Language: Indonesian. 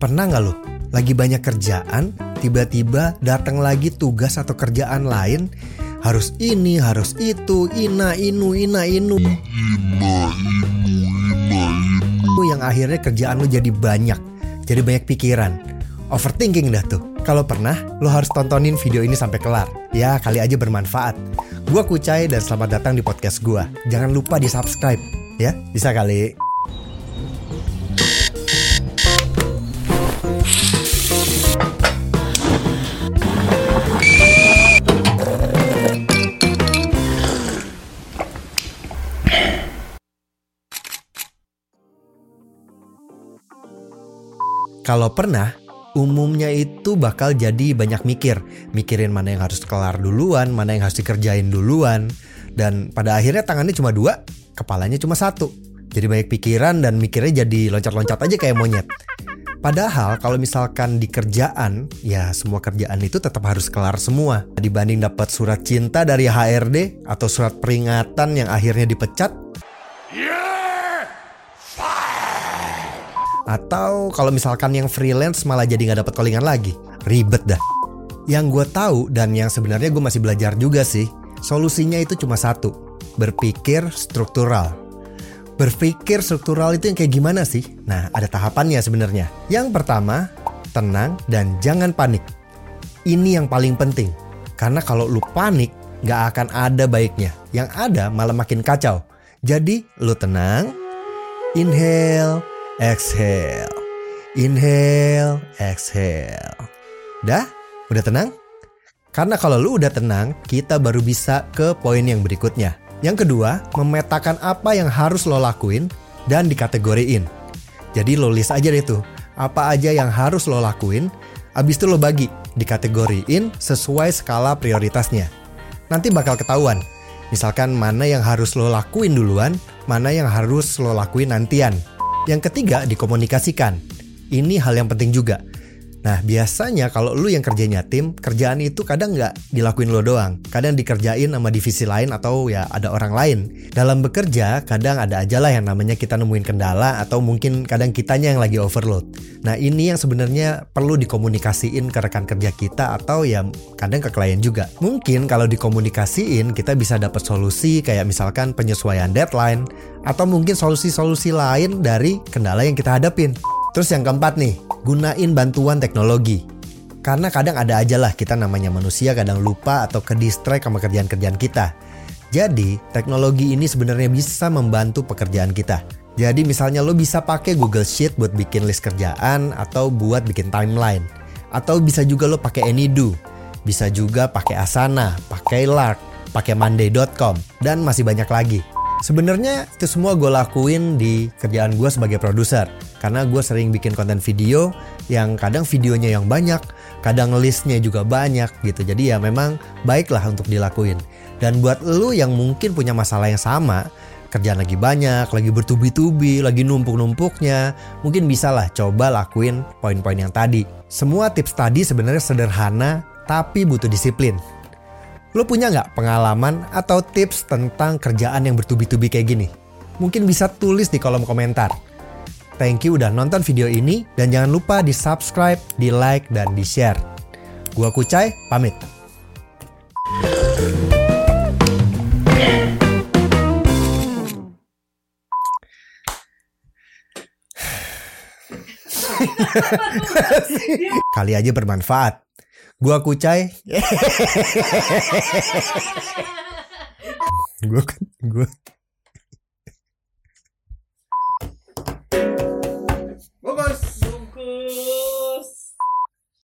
Pernah nggak lo lagi banyak kerjaan, tiba-tiba datang lagi tugas atau kerjaan lain, harus ini, harus itu, ina, inu, ina, inu. Ina, inu, ina, inu. Yang akhirnya kerjaan lo jadi banyak, jadi banyak pikiran. Overthinking dah tuh. Kalau pernah, lo harus tontonin video ini sampai kelar. Ya, kali aja bermanfaat. Gua Kucai dan selamat datang di podcast gua. Jangan lupa di subscribe, ya. Bisa kali. Kalau pernah, umumnya itu bakal jadi banyak mikir. Mikirin mana yang harus kelar duluan, mana yang harus dikerjain duluan. Dan pada akhirnya tangannya cuma dua, kepalanya cuma satu. Jadi banyak pikiran dan mikirnya jadi loncat-loncat aja kayak monyet. Padahal kalau misalkan di kerjaan, ya semua kerjaan itu tetap harus kelar semua. Dibanding dapat surat cinta dari HRD atau surat peringatan yang akhirnya dipecat, Atau kalau misalkan yang freelance malah jadi nggak dapat callingan lagi. Ribet dah. Yang gue tahu dan yang sebenarnya gue masih belajar juga sih, solusinya itu cuma satu. Berpikir struktural. Berpikir struktural itu yang kayak gimana sih? Nah, ada tahapannya sebenarnya. Yang pertama, tenang dan jangan panik. Ini yang paling penting. Karena kalau lu panik, nggak akan ada baiknya. Yang ada malah makin kacau. Jadi, lu tenang, inhale, Exhale. Inhale, exhale. Dah? Udah tenang? Karena kalau lu udah tenang, kita baru bisa ke poin yang berikutnya. Yang kedua, memetakan apa yang harus lo lakuin dan dikategoriin. Jadi lo list aja deh tuh, apa aja yang harus lo lakuin, abis itu lo bagi, dikategoriin sesuai skala prioritasnya. Nanti bakal ketahuan, misalkan mana yang harus lo lakuin duluan, mana yang harus lo lakuin nantian. Yang ketiga, dikomunikasikan. Ini hal yang penting juga. Nah, biasanya kalau lu yang kerjanya tim, kerjaan itu kadang nggak dilakuin lo doang. Kadang dikerjain sama divisi lain atau ya ada orang lain. Dalam bekerja, kadang ada aja lah yang namanya kita nemuin kendala atau mungkin kadang kitanya yang lagi overload. Nah, ini yang sebenarnya perlu dikomunikasiin ke rekan kerja kita atau ya kadang ke klien juga. Mungkin kalau dikomunikasiin, kita bisa dapat solusi kayak misalkan penyesuaian deadline atau mungkin solusi-solusi lain dari kendala yang kita hadapin. Terus yang keempat nih, gunain bantuan teknologi. Karena kadang ada aja lah kita namanya manusia kadang lupa atau ke distract sama kerjaan-kerjaan kita. Jadi, teknologi ini sebenarnya bisa membantu pekerjaan kita. Jadi misalnya lo bisa pakai Google Sheet buat bikin list kerjaan atau buat bikin timeline. Atau bisa juga lo pakai Anydo. Bisa juga pakai Asana, pakai Lark, pakai Monday.com, dan masih banyak lagi. Sebenarnya itu semua gue lakuin di kerjaan gue sebagai produser. Karena gue sering bikin konten video yang kadang videonya yang banyak, kadang listnya juga banyak gitu. Jadi ya memang baiklah untuk dilakuin. Dan buat lu yang mungkin punya masalah yang sama, kerjaan lagi banyak, lagi bertubi-tubi, lagi numpuk-numpuknya, mungkin bisa lah coba lakuin poin-poin yang tadi. Semua tips tadi sebenarnya sederhana, tapi butuh disiplin. Lo punya nggak pengalaman atau tips tentang kerjaan yang bertubi-tubi kayak gini? Mungkin bisa tulis di kolom komentar. Thank you udah nonton video ini dan jangan lupa di subscribe, di like, dan di share. Gua Kucai, pamit. Kali aja bermanfaat. Gua Kucai. gua gua Bungkus. Bungkus.